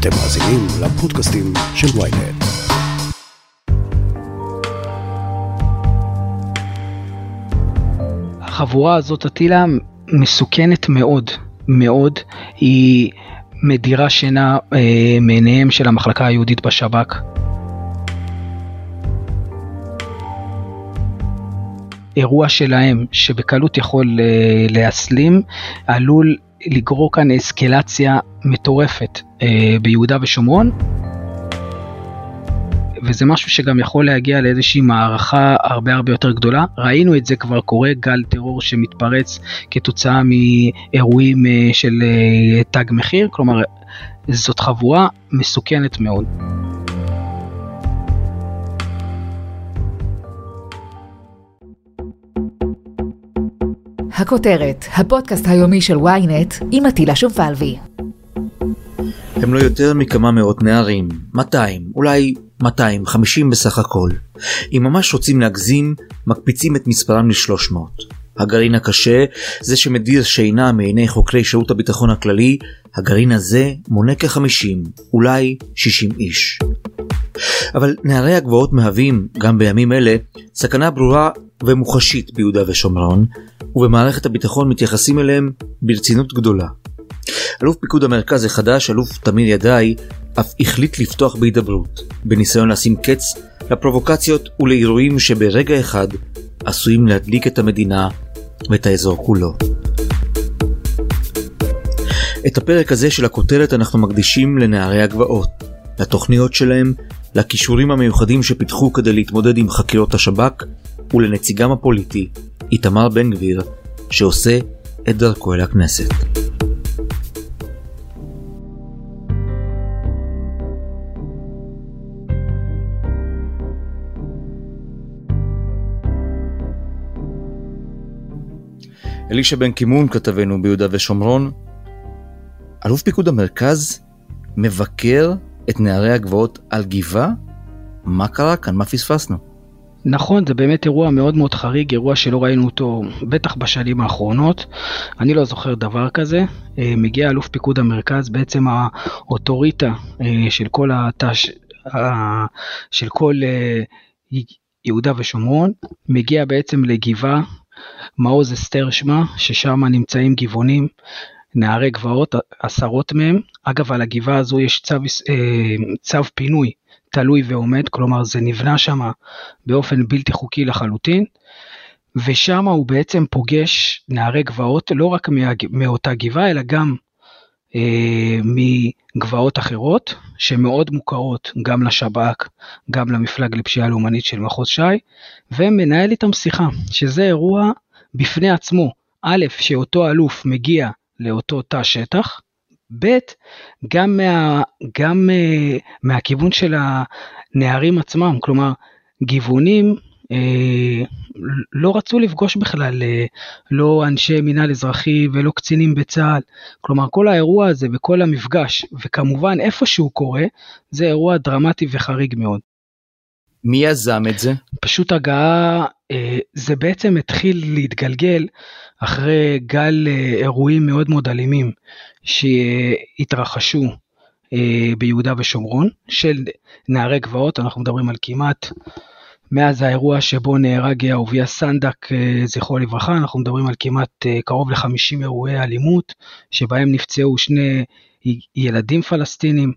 אתם מאזינים לפודקאסטים של ויינט. החבורה הזאת, אטילה, מסוכנת מאוד, מאוד. היא מדירה שינה אה, מעיניהם של המחלקה היהודית בשב"כ. אירוע שלהם שבקלות יכול אה, להסלים עלול לגרור כאן אסקלציה מטורפת אה, ביהודה ושומרון. וזה משהו שגם יכול להגיע לאיזושהי מערכה הרבה הרבה יותר גדולה. ראינו את זה כבר קורה, גל טרור שמתפרץ כתוצאה מאירועים אה, של אה, תג מחיר, כלומר זאת חבורה מסוכנת מאוד. הכותרת, הפודקאסט היומי של ynet עם עטילה שומפלבי. הם לא יותר מכמה מאות נערים, 200, אולי 250 בסך הכל. אם ממש רוצים להגזים, מקפיצים את מספרם ל-300. הגרעין הקשה, זה שמדיר שינה מעיני חוקרי שירות הביטחון הכללי, הגרעין הזה מונה כ-50, אולי 60 איש. אבל נערי הגבעות מהווים, גם בימים אלה, סכנה ברורה ומוחשית ביהודה ושומרון, ובמערכת הביטחון מתייחסים אליהם ברצינות גדולה. אלוף פיקוד המרכז החדש, אלוף תמיר ידעי, אף החליט לפתוח בהידברות, בניסיון לשים קץ לפרובוקציות ולאירועים שברגע אחד עשויים להדליק את המדינה ואת האזור כולו. את הפרק הזה של הכותרת אנחנו מקדישים לנערי הגבעות, לתוכניות שלהם, לכישורים המיוחדים שפיתחו כדי להתמודד עם חקירות השב"כ ולנציגם הפוליטי, איתמר בן גביר, שעושה את דרכו אל הכנסת. אלישע בן קימון כתבנו ביהודה ושומרון, אלוף פיקוד המרכז מבקר את נערי הגבעות על גבעה? מה קרה כאן? מה פספסנו? נכון, זה באמת אירוע מאוד מאוד חריג, אירוע שלא ראינו אותו בטח בשנים האחרונות. אני לא זוכר דבר כזה. אה, מגיע אלוף פיקוד המרכז, בעצם האוטוריטה אה, של כל התש... של כל אה, יהודה ושומרון, מגיע בעצם לגבעה מעוז אסתר שמה, ששם נמצאים גבעונים, נערי גבעות, עשרות מהם. אגב, על הגבעה הזו יש צו, אה, צו פינוי תלוי ועומד, כלומר זה נבנה שם באופן בלתי חוקי לחלוטין. ושם הוא בעצם פוגש נערי גבעות לא רק מאותה גבעה אלא גם אה, מגבעות אחרות שמאוד מוכרות גם לשב"כ, גם למפלג לפשיעה לאומנית של מחוז ש"י, ומנהל איתם שיחה, שזה אירוע בפני עצמו. א', שאותו אלוף מגיע לאותו תא שטח, ב', גם, מה, גם uh, מהכיוון של הנערים עצמם, כלומר, גבעונים אה, לא רצו לפגוש בכלל אה, לא אנשי מינהל אזרחי ולא קצינים בצה"ל. כלומר כל האירוע הזה וכל המפגש וכמובן איפה שהוא קורה זה אירוע דרמטי וחריג מאוד. מי יזם את זה? פשוט הגעה, זה בעצם התחיל להתגלגל אחרי גל אירועים מאוד מאוד אלימים שהתרחשו ביהודה ושומרון של נערי גבעות, אנחנו מדברים על כמעט מאז האירוע שבו נהרג אהוביה סנדק, אה, זכרו לברכה, אנחנו מדברים על כמעט אה, קרוב ל-50 אירועי אלימות, שבהם נפצעו שני ילדים פלסטינים,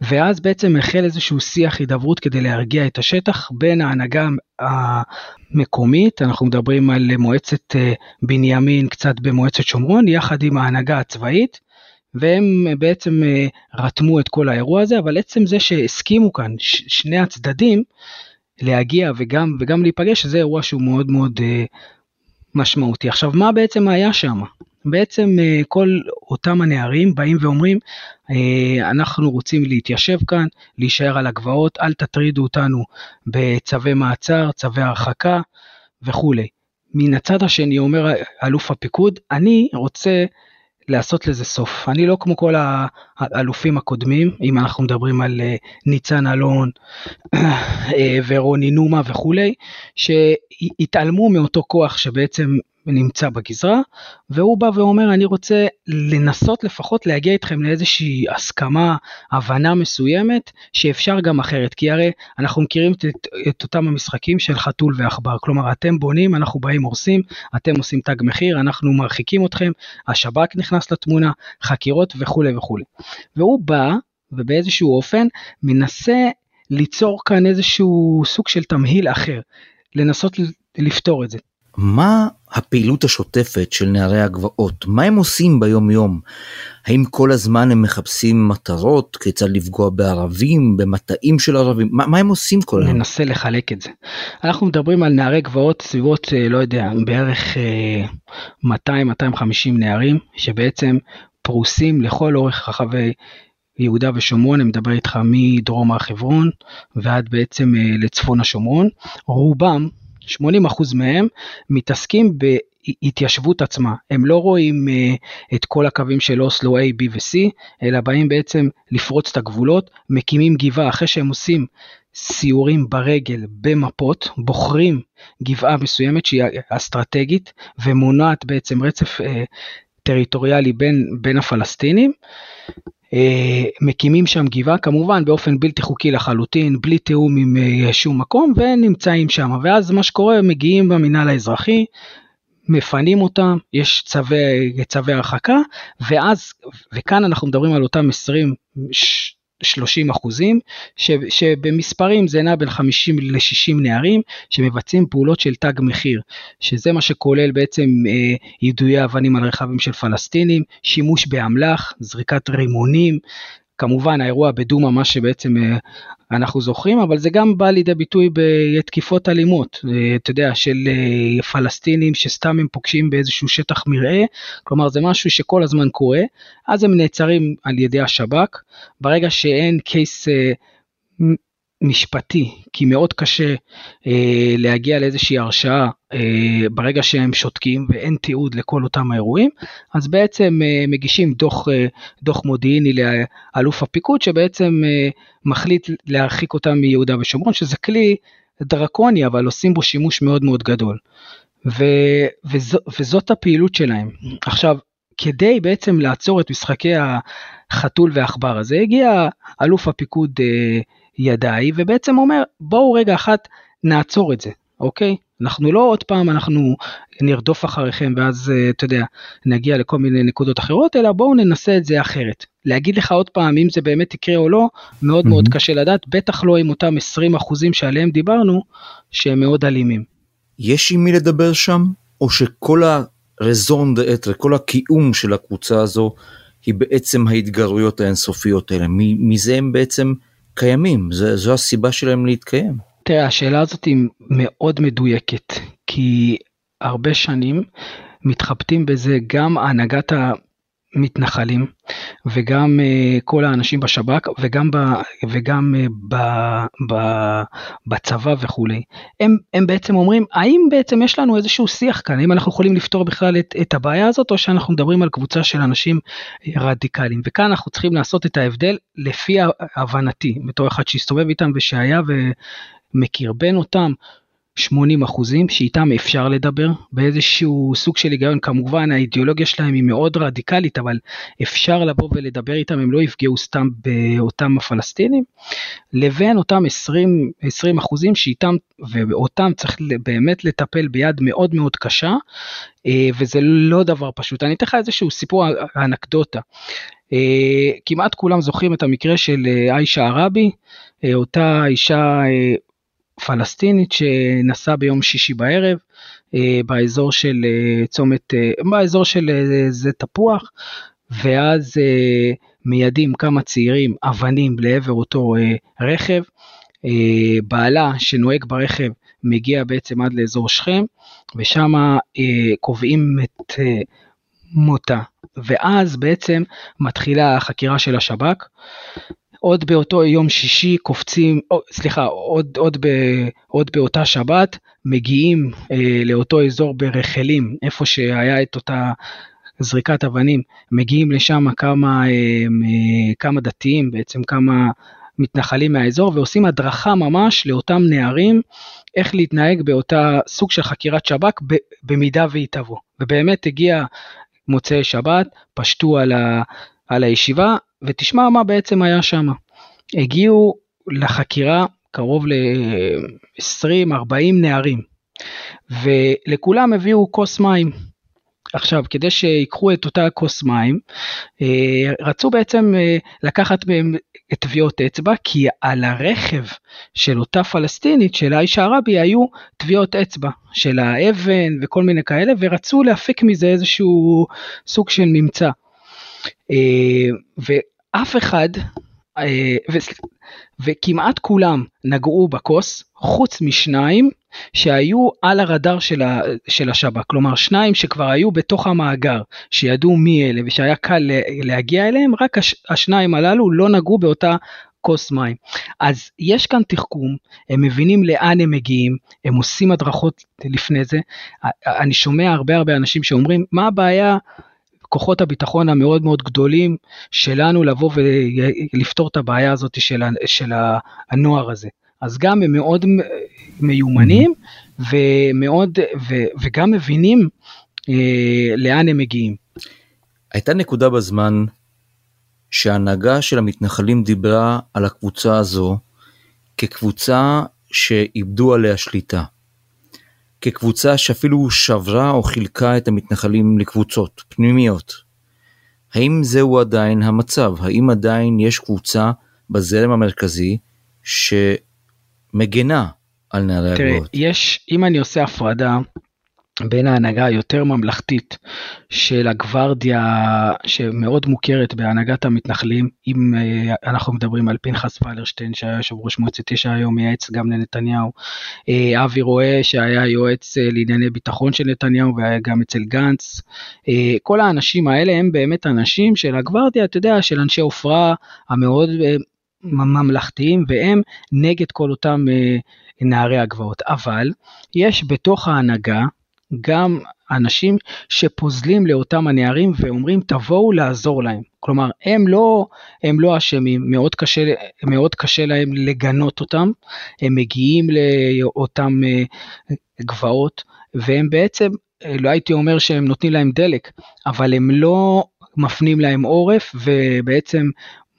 ואז בעצם החל איזשהו שיח הידברות כדי להרגיע את השטח בין ההנהגה המקומית, אנחנו מדברים על מועצת אה, בנימין, קצת במועצת שומרון, יחד עם ההנהגה הצבאית, והם בעצם רתמו את כל האירוע הזה, אבל עצם זה שהסכימו כאן שני הצדדים, להגיע וגם, וגם להיפגש, זה אירוע שהוא מאוד מאוד אה, משמעותי. עכשיו, מה בעצם היה שם? בעצם אה, כל אותם הנערים באים ואומרים, אה, אנחנו רוצים להתיישב כאן, להישאר על הגבעות, אל תטרידו אותנו בצווי מעצר, צווי הרחקה וכולי. מן הצד השני אומר אלוף הפיקוד, אני רוצה לעשות לזה סוף. אני לא כמו כל האלופים הקודמים, אם אנחנו מדברים על אה, ניצן אלון ורוני נומה וכולי, שהתעלמו מאותו כוח שבעצם נמצא בגזרה, והוא בא ואומר אני רוצה לנסות לפחות להגיע איתכם לאיזושהי הסכמה, הבנה מסוימת, שאפשר גם אחרת, כי הרי אנחנו מכירים את, את אותם המשחקים של חתול ועכבר, כלומר אתם בונים, אנחנו באים הורסים, אתם עושים תג מחיר, אנחנו מרחיקים אתכם, השב"כ נכנס לתמונה, חקירות וכולי וכולי. והוא בא ובאיזשהו אופן מנסה ליצור כאן איזשהו סוג של תמהיל אחר, לנסות לפתור את זה. מה הפעילות השוטפת של נערי הגבעות? מה הם עושים ביום יום? האם כל הזמן הם מחפשים מטרות? כיצד לפגוע בערבים? במטעים של ערבים? מה, מה הם עושים כל היום? ננסה לחלק את זה. אנחנו מדברים על נערי גבעות סביבות, אה, לא יודע, בערך 200-250 אה, נערים, שבעצם פרוסים לכל אורך רחבי יהודה ושומרון, אני מדבר איתך מדרום הר חברון ועד בעצם אה, לצפון השומרון. רובם 80% מהם מתעסקים בהתיישבות עצמה. הם לא רואים uh, את כל הקווים של אוסלו A, B ו-C, אלא באים בעצם לפרוץ את הגבולות, מקימים גבעה אחרי שהם עושים סיורים ברגל במפות, בוחרים גבעה מסוימת שהיא אסטרטגית ומונעת בעצם רצף uh, טריטוריאלי בין, בין הפלסטינים. אה, מקימים שם גבעה כמובן באופן בלתי חוקי לחלוטין בלי תיאום עם אה, שום מקום ונמצאים שם. ואז מה שקורה מגיעים במינהל האזרחי מפנים אותם יש צווי צווי הרחקה ואז וכאן אנחנו מדברים על אותם 20 30 אחוזים, שבמספרים זה נע בין 50 ל-60 נערים שמבצעים פעולות של תג מחיר, שזה מה שכולל בעצם אה, יידויי אבנים על רכבים של פלסטינים, שימוש באמל"ח, זריקת רימונים, כמובן האירוע בדומא מה שבעצם אה, אנחנו זוכרים אבל זה גם בא לידי ביטוי בתקיפות אלימות אה, אתה יודע של אה, פלסטינים שסתם הם פוגשים באיזשהו שטח מרעה. כלומר זה משהו שכל הזמן קורה. אז הם נעצרים על ידי השב"כ. ברגע שאין קייס משפטי, כי מאוד קשה אה, להגיע לאיזושהי הרשעה אה, ברגע שהם שותקים ואין תיעוד לכל אותם האירועים, אז בעצם אה, מגישים דוח, אה, דוח מודיעיני לאלוף הפיקוד שבעצם אה, מחליט להרחיק אותם מיהודה ושומרון, שזה כלי דרקוני אבל עושים בו שימוש מאוד מאוד גדול. ו, וזו, וזאת הפעילות שלהם. עכשיו, כדי בעצם לעצור את משחקי החתול והעכבר הזה, הגיע אלוף הפיקוד אה, ידיי ובעצם אומר בואו רגע אחת נעצור את זה אוקיי אנחנו לא עוד פעם אנחנו נרדוף אחריכם ואז אה, אתה יודע נגיע לכל מיני נקודות אחרות אלא בואו ננסה את זה אחרת להגיד לך עוד פעם אם זה באמת יקרה או לא מאוד mm-hmm. מאוד קשה לדעת בטח לא עם אותם 20 אחוזים שעליהם דיברנו שהם מאוד אלימים. יש עם מי לדבר שם או שכל הרזון דאטרה כל הקיום של הקבוצה הזו היא בעצם ההתגרויות האינסופיות האלה מזה הם בעצם קיימים, זה, זו הסיבה שלהם להתקיים. תראה, השאלה הזאת היא מאוד מדויקת, כי הרבה שנים מתחבטים בזה גם הנהגת המתנחלים וגם uh, כל האנשים בשב"כ וגם, ב, וגם uh, ב, ב, בצבא וכולי. הם, הם בעצם אומרים האם בעצם יש לנו איזשהו שיח כאן, האם אנחנו יכולים לפתור בכלל את, את הבעיה הזאת או שאנחנו מדברים על קבוצה של אנשים רדיקליים. וכאן אנחנו צריכים לעשות את ההבדל לפי הבנתי, בתור אחד שהסתובב איתם ושהיה ומכיר בין אותם 80 אחוזים שאיתם אפשר לדבר. באיזשהו סוג של היגיון כמובן האידיאולוגיה שלהם היא מאוד רדיקלית אבל אפשר לבוא ולדבר איתם הם לא יפגעו סתם באותם הפלסטינים. לבין אותם 20 20 אחוזים שאיתם ואותם צריך באמת לטפל ביד מאוד מאוד קשה אה, וזה לא דבר פשוט. אני אתן לך איזשהו סיפור אנקדוטה. אה, כמעט כולם זוכרים את המקרה של עיישה אה, ערבי, אותה אישה פלסטינית שנסעה ביום שישי בערב אה, באזור של אה, צומת, אה, באזור של זה תפוח, ואז מיידים כמה צעירים אבנים לעבר אותו רכב. בעלה שנוהג ברכב מגיע בעצם עד לאזור שכם, ושם קובעים את מותה. ואז בעצם מתחילה החקירה של השב"כ. עוד באותו יום שישי קופצים, או, סליחה, עוד, עוד, ב, עוד באותה שבת מגיעים אה, לאותו אזור ברחלים, איפה שהיה את אותה זריקת אבנים, מגיעים לשם כמה, אה, כמה דתיים, בעצם כמה מתנחלים מהאזור ועושים הדרכה ממש לאותם נערים איך להתנהג באותה סוג של חקירת שב"כ במידה והיא תבוא. ובאמת הגיע מוצאי שבת, פשטו על, ה, על הישיבה, ותשמע מה בעצם היה שם. הגיעו לחקירה קרוב ל-20-40 נערים, ולכולם הביאו כוס מים. עכשיו, כדי שיקחו את אותה כוס מים, אה, רצו בעצם אה, לקחת מהם את טביעות אצבע, כי על הרכב של אותה פלסטינית, של האיש הערבי, היו טביעות אצבע של האבן וכל מיני כאלה, ורצו להפיק מזה איזשהו סוג של ממצא. אה, ואף אחד, וכמעט כולם נגעו בכוס, חוץ משניים שהיו על הרדאר של, של השב"כ, כלומר שניים שכבר היו בתוך המאגר, שידעו מי אלה ושהיה קל להגיע אליהם, רק הש, השניים הללו לא נגעו באותה כוס מים. אז יש כאן תחכום, הם מבינים לאן הם מגיעים, הם עושים הדרכות לפני זה. אני שומע הרבה הרבה אנשים שאומרים, מה הבעיה כוחות הביטחון המאוד מאוד גדולים שלנו לבוא ולפתור את הבעיה הזאת של, של הנוער הזה. אז גם הם מאוד מיומנים ומאוד, ו, וגם מבינים אה, לאן הם מגיעים. הייתה נקודה בזמן שההנהגה של המתנחלים דיברה על הקבוצה הזו כקבוצה שאיבדו עליה שליטה. כקבוצה שאפילו שברה או חילקה את המתנחלים לקבוצות פנימיות. האם זהו עדיין המצב? האם עדיין יש קבוצה בזרם המרכזי שמגנה על נערי הגבעות? תראה, יש, אם אני עושה הפרדה בין ההנהגה היותר ממלכתית של הגוורדיה שמאוד מוכרת בהנהגת המתנחלים, אם אה, אנחנו מדברים על פנחס ולרשטיין שהיה יושב ראש מועצת יש"ע היום מייעץ גם לנתניהו, אה, אבי רואה שהיה יועץ אה, לענייני ביטחון של נתניהו והיה גם אצל גנץ, כל האנשים האלה הם באמת אנשים של הגוורדיה, אתה יודע, של אנשי עופרה המאוד ממלכתיים והם נגד כל אותם נערי הגבעות, אבל יש בתוך ההנהגה גם אנשים שפוזלים לאותם הנערים ואומרים תבואו לעזור להם. כלומר הם לא הם לא אשמים מאוד קשה מאוד קשה להם לגנות אותם הם מגיעים לאותם אה, גבעות והם בעצם אה, לא הייתי אומר שהם נותנים להם דלק אבל הם לא מפנים להם עורף ובעצם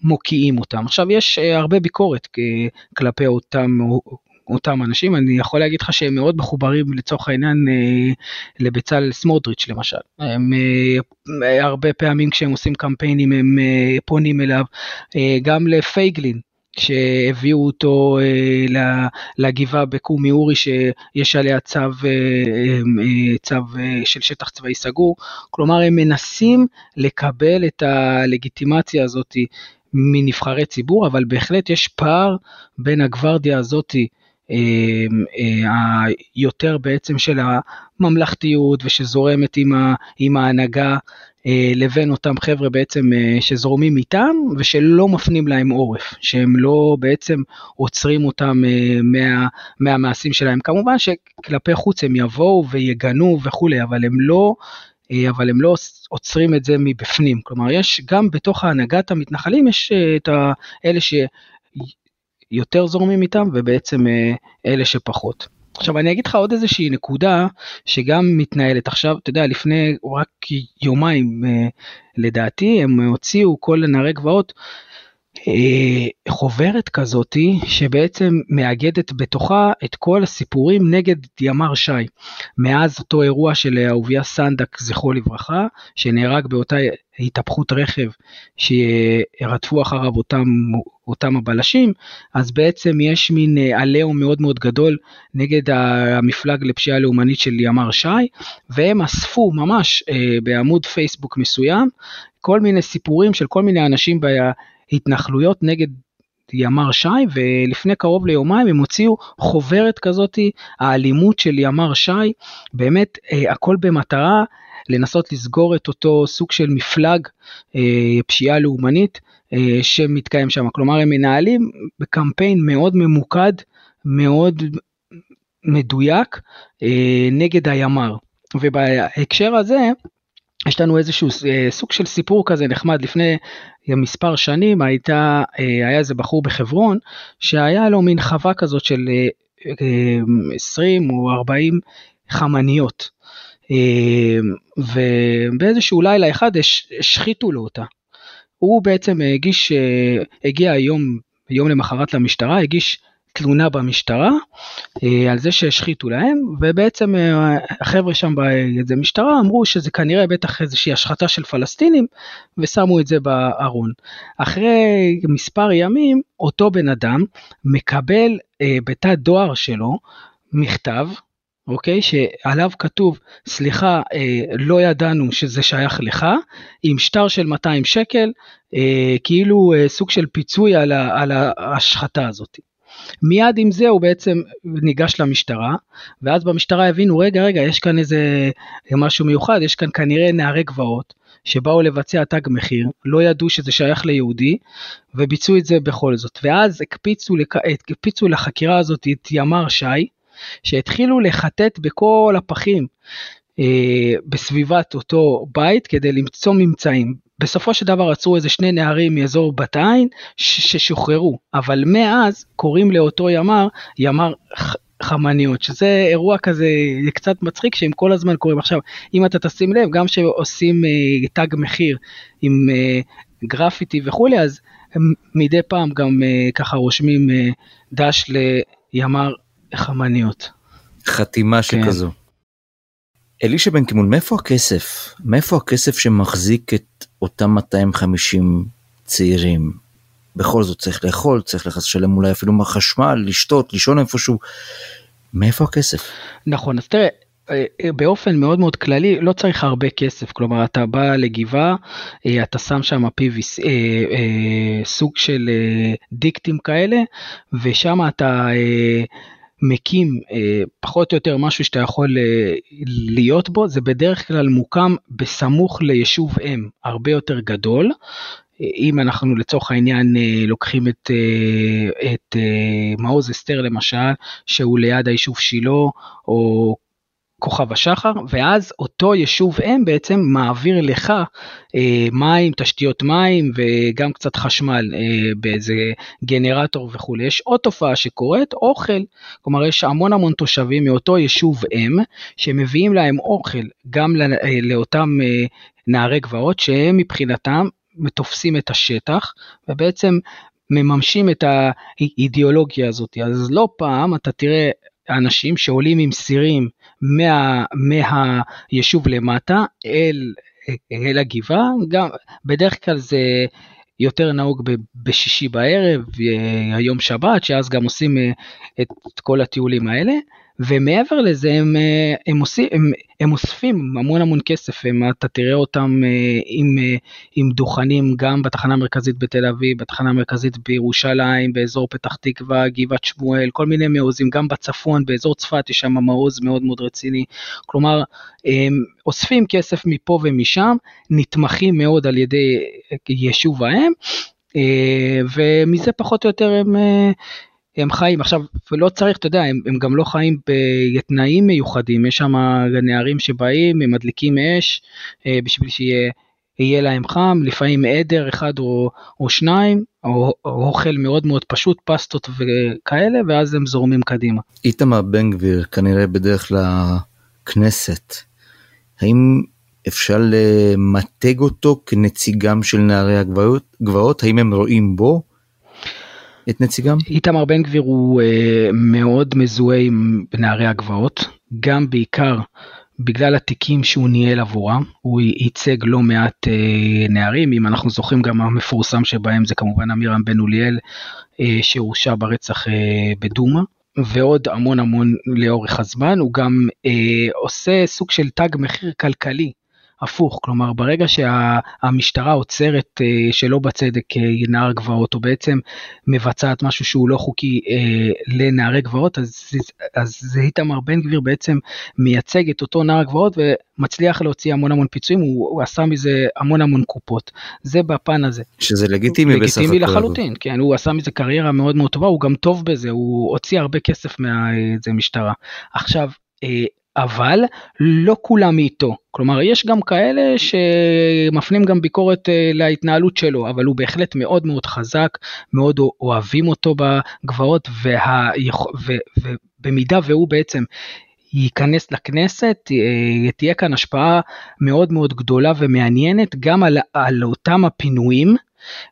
מוקיעים אותם. עכשיו יש אה, הרבה ביקורת כלפי אותם אותם אנשים, אני יכול להגיד לך שהם מאוד מחוברים לצורך העניין אה, לבצלאל סמוטריץ' למשל. הם אה, הרבה פעמים כשהם עושים קמפיינים הם אה, פונים אליו, גם לפייגלין. שהביאו אותו אה, לגבעה בקומי אורי שיש עליה צו, אה, אה, צו אה, של שטח צבאי סגור, כלומר הם מנסים לקבל את הלגיטימציה הזאת מנבחרי ציבור, אבל בהחלט יש פער בין הגוורדיה הזאתי אה, היותר בעצם של הממלכתיות ושזורמת עם, עם ההנהגה אה, לבין אותם חבר'ה בעצם אה, שזורמים איתם ושלא מפנים להם עורף, שהם לא בעצם עוצרים אותם מה, מהמעשים שלהם. כמובן שכלפי חוץ הם יבואו ויגנו וכולי, אבל הם לא, אבל הם לא עוצרים את זה מבפנים. כלומר, יש גם בתוך הנהגת המתנחלים יש את אלה ש... יותר זורמים איתם ובעצם אה, אלה שפחות. עכשיו אני אגיד לך עוד איזושהי נקודה שגם מתנהלת עכשיו, אתה יודע, לפני רק יומיים אה, לדעתי הם הוציאו כל נערי גבעות חוברת כזאתי שבעצם מאגדת בתוכה את כל הסיפורים נגד ימ"ר ש"י. מאז אותו אירוע של אהוביה סנדק זכרו לברכה שנהרג באותה התהפכות רכב שרדפו אחריו אותם, אותם הבלשים אז בעצם יש מין אה, עליהום מאוד מאוד גדול נגד המפלג לפשיעה לאומנית של ימ"ר ש"י והם אספו ממש אה, בעמוד פייסבוק מסוים כל מיני סיפורים של כל מיני אנשים התנחלויות נגד ימ"ר ש"י ולפני קרוב ליומיים הם הוציאו חוברת כזאתי האלימות של ימ"ר ש"י. באמת אה, הכל במטרה לנסות לסגור את אותו סוג של מפלג אה, פשיעה לאומנית אה, שמתקיים שם. כלומר הם מנהלים בקמפיין מאוד ממוקד מאוד מדויק נגד הימ"ר. ובהקשר הזה יש לנו איזשהו אה, סוג של סיפור כזה נחמד לפני מספר שנים הייתה אה, היה איזה בחור בחברון שהיה לו מין חווה כזאת של 20 או 40 חמניות ובאיזשהו לילה אחד השחיתו לו אותה. הוא בעצם הגיש הגיע היום יום למחרת למשטרה הגיש תלונה במשטרה אה, על זה שהשחיתו להם ובעצם אה, החבר'ה שם באיזה משטרה אמרו שזה כנראה בטח איזושהי השחתה של פלסטינים ושמו את זה בארון. אחרי מספר ימים אותו בן אדם מקבל אה, בתא דואר שלו מכתב אוקיי? שעליו כתוב, סליחה, אה, לא ידענו שזה שייך לך, עם שטר של 200 שקל, אה, כאילו אה, סוג של פיצוי על, ה, על ההשחתה הזאת. מיד עם זה הוא בעצם ניגש למשטרה, ואז במשטרה הבינו, רגע, רגע, יש כאן איזה משהו מיוחד, יש כאן כנראה נערי גבעות, שבאו לבצע תג מחיר, לא ידעו שזה שייך ליהודי, וביצעו את זה בכל זאת. ואז הקפיצו, לק... הקפיצו לחקירה הזאת את ימ"ר ש"י, שהתחילו לחטט בכל הפחים בסביבת אותו בית כדי למצוא ממצאים. בסופו של דבר עצרו איזה שני נערים מאזור בת עין ששוחררו, אבל מאז קוראים לאותו ימ"ר ימ"ר חמניות, שזה אירוע כזה קצת מצחיק שהם כל הזמן קוראים. עכשיו, אם אתה תשים לב, גם שעושים אה, תג מחיר עם אה, גרפיטי וכולי, אז הם מדי פעם גם אה, ככה רושמים אה, דש לימ"ר חמניות. חתימה שכזו. אלישע בן קימון, מאיפה הכסף? מאיפה הכסף שמחזיק את אותם 250 צעירים? בכל זאת צריך לאכול, צריך לשלם אולי אפילו מהחשמל, לשתות, לישון איפשהו. מאיפה הכסף? נכון, אז תראה, אה, אה, באופן מאוד מאוד כללי לא צריך הרבה כסף כלומר אתה בא לגבעה אה, אתה שם שם PVC סוג של דיקטים כאלה ושם אתה מקים אה, פחות או יותר משהו שאתה יכול אה, להיות בו, זה בדרך כלל מוקם בסמוך ליישוב אם הרבה יותר גדול. אם אנחנו לצורך העניין אה, לוקחים את, אה, את אה, מעוז אסתר למשל, שהוא ליד היישוב שילה, או כוכב השחר, ואז אותו יישוב אם בעצם מעביר לך אה, מים, תשתיות מים וגם קצת חשמל אה, באיזה גנרטור וכולי. יש עוד תופעה שקורית, אוכל, כלומר יש המון המון תושבים מאותו יישוב אם, שמביאים להם אוכל גם אה, לאותם אה, נערי גבעות, שהם מבחינתם תופסים את השטח, ובעצם מממשים את האידיאולוגיה הזאת. אז לא פעם אתה תראה אנשים שעולים עם סירים מה, מהיישוב למטה אל, אל הגבעה, גם בדרך כלל זה יותר נהוג בשישי בערב, היום שבת, שאז גם עושים אה, את כל הטיולים האלה. ומעבר לזה הם, אה, הם, עושים, הם, הם אוספים המון המון כסף, הם, אתה תראה אותם אה, עם, אה, עם דוכנים גם בתחנה המרכזית בתל אביב, בתחנה המרכזית בירושלים, באזור פתח תקווה, גבעת שמואל, כל מיני מעוזים, גם בצפון, באזור צפת יש שם מעוז מאוד מאוד רציני, כלומר הם אוספים כסף מפה ומשם, נתמכים מאוד על ידי יישוב האם. ומזה פחות או יותר הם, הם חיים. עכשיו ולא צריך אתה יודע הם, הם גם לא חיים בתנאים מיוחדים. יש שם נערים שבאים הם מדליקים אש אה, בשביל שיהיה יהיה להם חם. לפעמים עדר אחד או, או שניים או, או אוכל מאוד מאוד פשוט פסטות וכאלה ואז הם זורמים קדימה. איתמר בן גביר כנראה בדרך לכנסת. האם אפשר למתג אותו כנציגם של נערי הגבעות? האם הם רואים בו את נציגם? איתמר בן גביר הוא uh, מאוד מזוהה עם נערי הגבעות, גם בעיקר בגלל התיקים שהוא ניהל עבורם, הוא ייצג לא מעט uh, נערים, אם אנחנו זוכרים גם המפורסם שבהם זה כמובן אמירם בן אוליאל uh, שהורשע ברצח uh, בדומא. ועוד המון המון לאורך הזמן, הוא גם uh, עושה סוג של תג מחיר כלכלי הפוך, כלומר ברגע שהמשטרה עוצרת אה, שלא בצדק אה, נער גבעות או בעצם מבצעת משהו שהוא לא חוקי אה, לנערי גבעות, אז, אז זה איתמר בן גביר בעצם מייצג את אותו נער גבעות ומצליח להוציא המון המון פיצויים, הוא, הוא עשה מזה המון המון קופות, זה בפן הזה. שזה לגיטימי בסך הכל. לגיטימי לחלוטין, כן, הוא עשה מזה קריירה מאוד מאוד טובה, הוא גם טוב בזה, הוא הוציא הרבה כסף מהמשטרה. עכשיו, אבל לא כולם איתו. כלומר, יש גם כאלה שמפנים גם ביקורת אה, להתנהלות שלו, אבל הוא בהחלט מאוד מאוד חזק, מאוד אוהבים אותו בגבעות, וה... ובמידה והוא בעצם ייכנס לכנסת, אה, תהיה כאן השפעה מאוד מאוד גדולה ומעניינת גם על, על אותם הפינויים.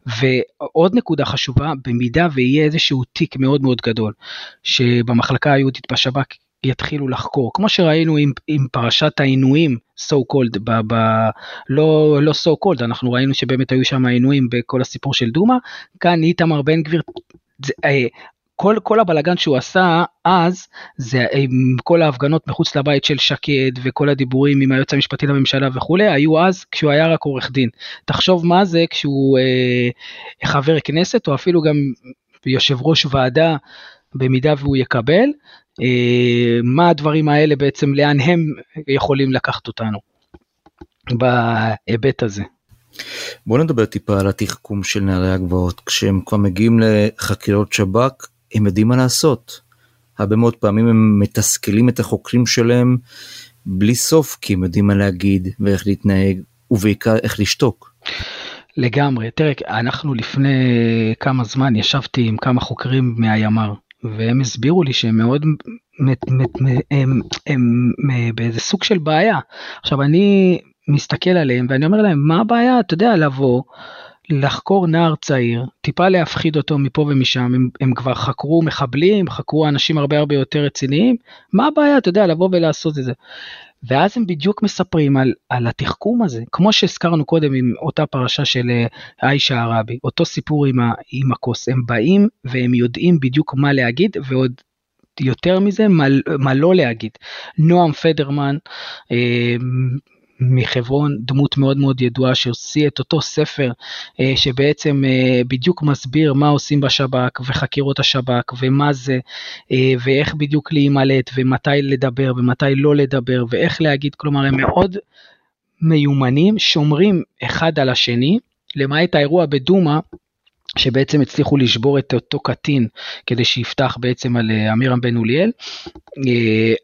ועוד נקודה חשובה, במידה ויהיה איזשהו תיק מאוד מאוד גדול, שבמחלקה היהודית בשב"כ יתחילו לחקור, כמו שראינו עם, עם פרשת העינויים, so called, ב, ב, לא, לא so called, אנחנו ראינו שבאמת היו שם עינויים בכל הסיפור של דומא, כאן איתמר בן גביר, זה, אה, כל, כל הבלגן שהוא עשה אז, זה עם כל ההפגנות מחוץ לבית של שקד וכל הדיבורים עם היועץ המשפטי לממשלה וכולי, היו אז כשהוא היה רק עורך דין. תחשוב מה זה כשהוא אה, חבר כנסת או אפילו גם יושב ראש ועדה במידה והוא יקבל, אה, מה הדברים האלה בעצם, לאן הם יכולים לקחת אותנו בהיבט הזה. בוא נדבר טיפה על התחכום של נערי הגבעות כשהם כבר מגיעים לחקירות שב"כ הם יודעים מה לעשות. הרבה מאוד פעמים הם מתסכלים את החוקרים שלהם בלי סוף כי הם יודעים מה להגיד ואיך להתנהג ובעיקר איך לשתוק. לגמרי, תראה, אנחנו לפני כמה זמן ישבתי עם כמה חוקרים מהימ"ר והם הסבירו לי שהם מאוד, הם, הם, הם, הם באיזה סוג של בעיה. עכשיו אני מסתכל עליהם ואני אומר להם מה הבעיה, אתה יודע, לבוא. לחקור נער צעיר, טיפה להפחיד אותו מפה ומשם, הם, הם כבר חקרו מחבלים, חקרו אנשים הרבה הרבה יותר רציניים, מה הבעיה, אתה יודע, לבוא ולעשות את זה. ואז הם בדיוק מספרים על, על התחכום הזה, כמו שהזכרנו קודם עם אותה פרשה של עיישה אה, ערבי, אותו סיפור עם, ה, עם הכוס, הם באים והם יודעים בדיוק מה להגיד ועוד יותר מזה מה, מה לא להגיד. נועם פדרמן, אה, מחברון, דמות מאוד מאוד ידועה שהוציא את אותו ספר אה, שבעצם אה, בדיוק מסביר מה עושים בשב"כ וחקירות השב"כ ומה זה אה, ואיך בדיוק להימלט ומתי לדבר ומתי לא לדבר ואיך להגיד, כלומר הם מאוד מיומנים, שומרים אחד על השני, למעט האירוע בדומא שבעצם הצליחו לשבור את אותו קטין כדי שיפתח בעצם על אמירם בן אוליאל,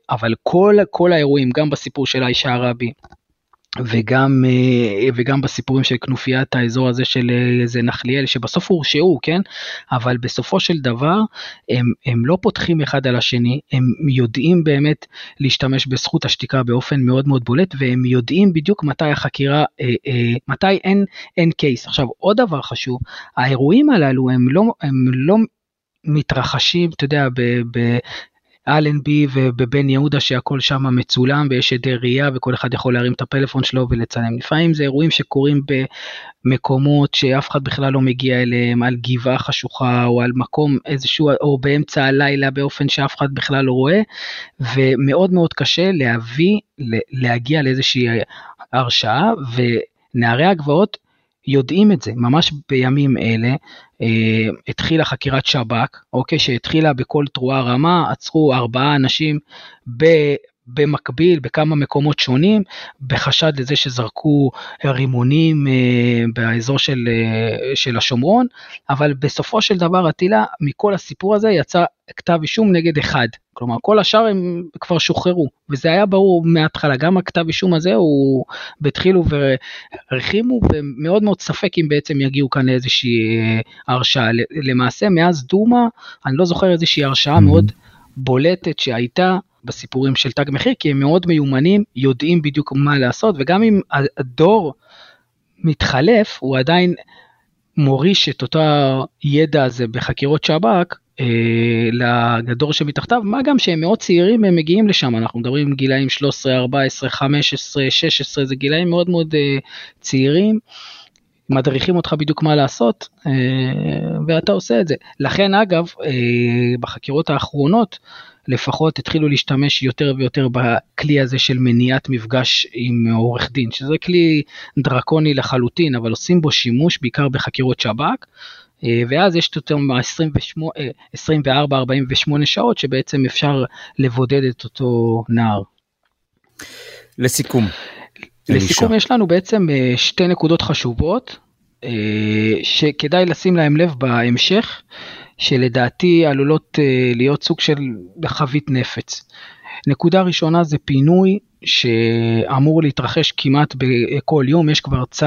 אבל כל, כל האירועים, גם בסיפור של האישה הרבי, וגם אה, וגם בסיפורים של כנופיית האזור הזה של איזה אה, נחליאל שבסוף הורשעו כן? אבל בסופו של דבר הם, הם לא פותחים אחד על השני הם יודעים באמת להשתמש בזכות השתיקה באופן מאוד מאוד בולט והם יודעים בדיוק מתי החקירה אה, אה, מתי אין אין קייס עכשיו עוד דבר חשוב האירועים הללו הם לא הם לא מתרחשים אתה יודע ב, ב, אלנבי ובבן יהודה שהכל שם מצולם ויש עדי ראייה וכל אחד יכול להרים את הפלאפון שלו ולצלם. לפעמים זה אירועים שקורים במקומות שאף אחד בכלל לא מגיע אליהם, על גבעה חשוכה או על מקום איזשהו, או באמצע הלילה באופן שאף אחד בכלל לא רואה, ומאוד מאוד קשה להביא, להגיע לאיזושהי הרשעה, ונערי הגבעות יודעים את זה, ממש בימים אלה התחילה חקירת שב"כ, אוקיי, שהתחילה בכל תרועה רמה, עצרו ארבעה אנשים. במקביל בכמה מקומות שונים בחשד לזה שזרקו רימונים אה, באזור של, אה, של השומרון, אבל בסופו של דבר אטילה מכל הסיפור הזה יצא כתב אישום נגד אחד. כלומר כל השאר הם כבר שוחררו וזה היה ברור מההתחלה גם הכתב אישום הזה הוא בתחילו והרחימו ומאוד מאוד ספק אם בעצם יגיעו כאן לאיזושהי אה, הרשעה למעשה מאז דומא אני לא זוכר איזושהי הרשעה mm-hmm. מאוד בולטת שהייתה בסיפורים של תג מחיר כי הם מאוד מיומנים יודעים בדיוק מה לעשות וגם אם הדור מתחלף הוא עדיין מוריש את אותו ידע הזה בחקירות שב"כ אה, לדור שמתחתיו, מה גם שהם מאוד צעירים הם מגיעים לשם, אנחנו מדברים גילאים 13, 14, 15, 16, זה גילאים מאוד מאוד אה, צעירים. מדריכים אותך בדיוק מה לעשות אה, ואתה עושה את זה. לכן אגב אה, בחקירות האחרונות לפחות התחילו להשתמש יותר ויותר בכלי הזה של מניעת מפגש עם עורך דין, שזה כלי דרקוני לחלוטין, אבל עושים בו שימוש בעיקר בחקירות שב"כ. אה, ואז יש יותר מ-24-48 שעות שבעצם אפשר לבודד את אותו נער. לסיכום. לסיכום. יש לנו בעצם אה, שתי נקודות חשובות אה, שכדאי לשים להם לב בהמשך, שלדעתי עלולות להיות סוג של חבית נפץ. נקודה ראשונה זה פינוי שאמור להתרחש כמעט בכל יום, יש כבר צו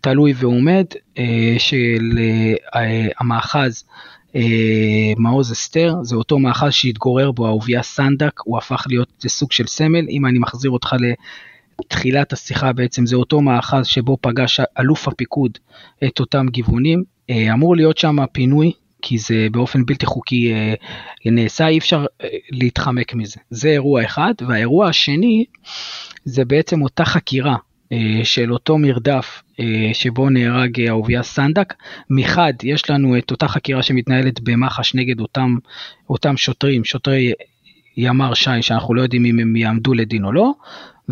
תלוי ועומד של המאחז מעוז אסתר, זה אותו מאחז שהתגורר בו אהוביה סנדק, הוא הפך להיות סוג של סמל, אם אני מחזיר אותך לתחילת השיחה בעצם, זה אותו מאחז שבו פגש אלוף הפיקוד את אותם גיוונים, אמור להיות שם פינוי כי זה באופן בלתי חוקי אה, נעשה, אי אפשר אה, להתחמק מזה. זה אירוע אחד, והאירוע השני זה בעצם אותה חקירה אה, של אותו מרדף שבו נהרג אהוביה סנדק. מחד, יש לנו את אותה חקירה שמתנהלת במח"ש נגד אותם, אותם שוטרים, שוטרי ימ"ר ש"י, שאנחנו לא יודעים אם הם יעמדו לדין או לא,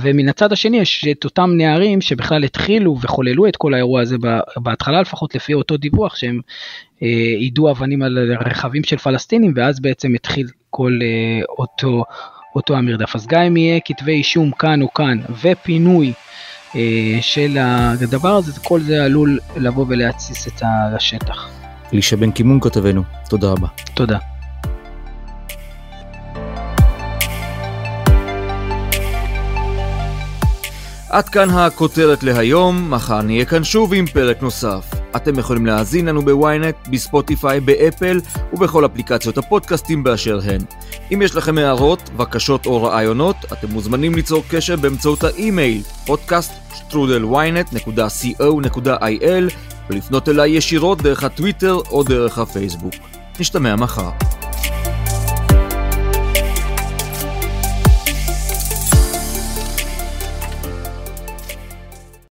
ומן הצד השני יש את אותם נערים שבכלל התחילו וחוללו את כל האירוע הזה בהתחלה לפחות לפי אותו דיווח שהם אה, יידו אבנים על רכבים של פלסטינים ואז בעצם התחיל כל אה, אותו, אותו המרדף. אז גם אם יהיה כתבי אישום כאן או כאן ופינוי אה, של הדבר הזה, כל זה עלול לבוא ולהתסיס את השטח. אלישע בן קימון כותבנו, תודה רבה. תודה. עד כאן הכותרת להיום, מחר נהיה כאן שוב עם פרק נוסף. אתם יכולים להאזין לנו בוויינט, בספוטיפיי, באפל ובכל אפליקציות הפודקאסטים באשר הן. אם יש לכם הערות, בקשות או רעיונות, אתם מוזמנים ליצור קשר באמצעות האימייל podcaststrudelwynet.co.il ולפנות אליי ישירות דרך הטוויטר או דרך הפייסבוק. נשתמע מחר.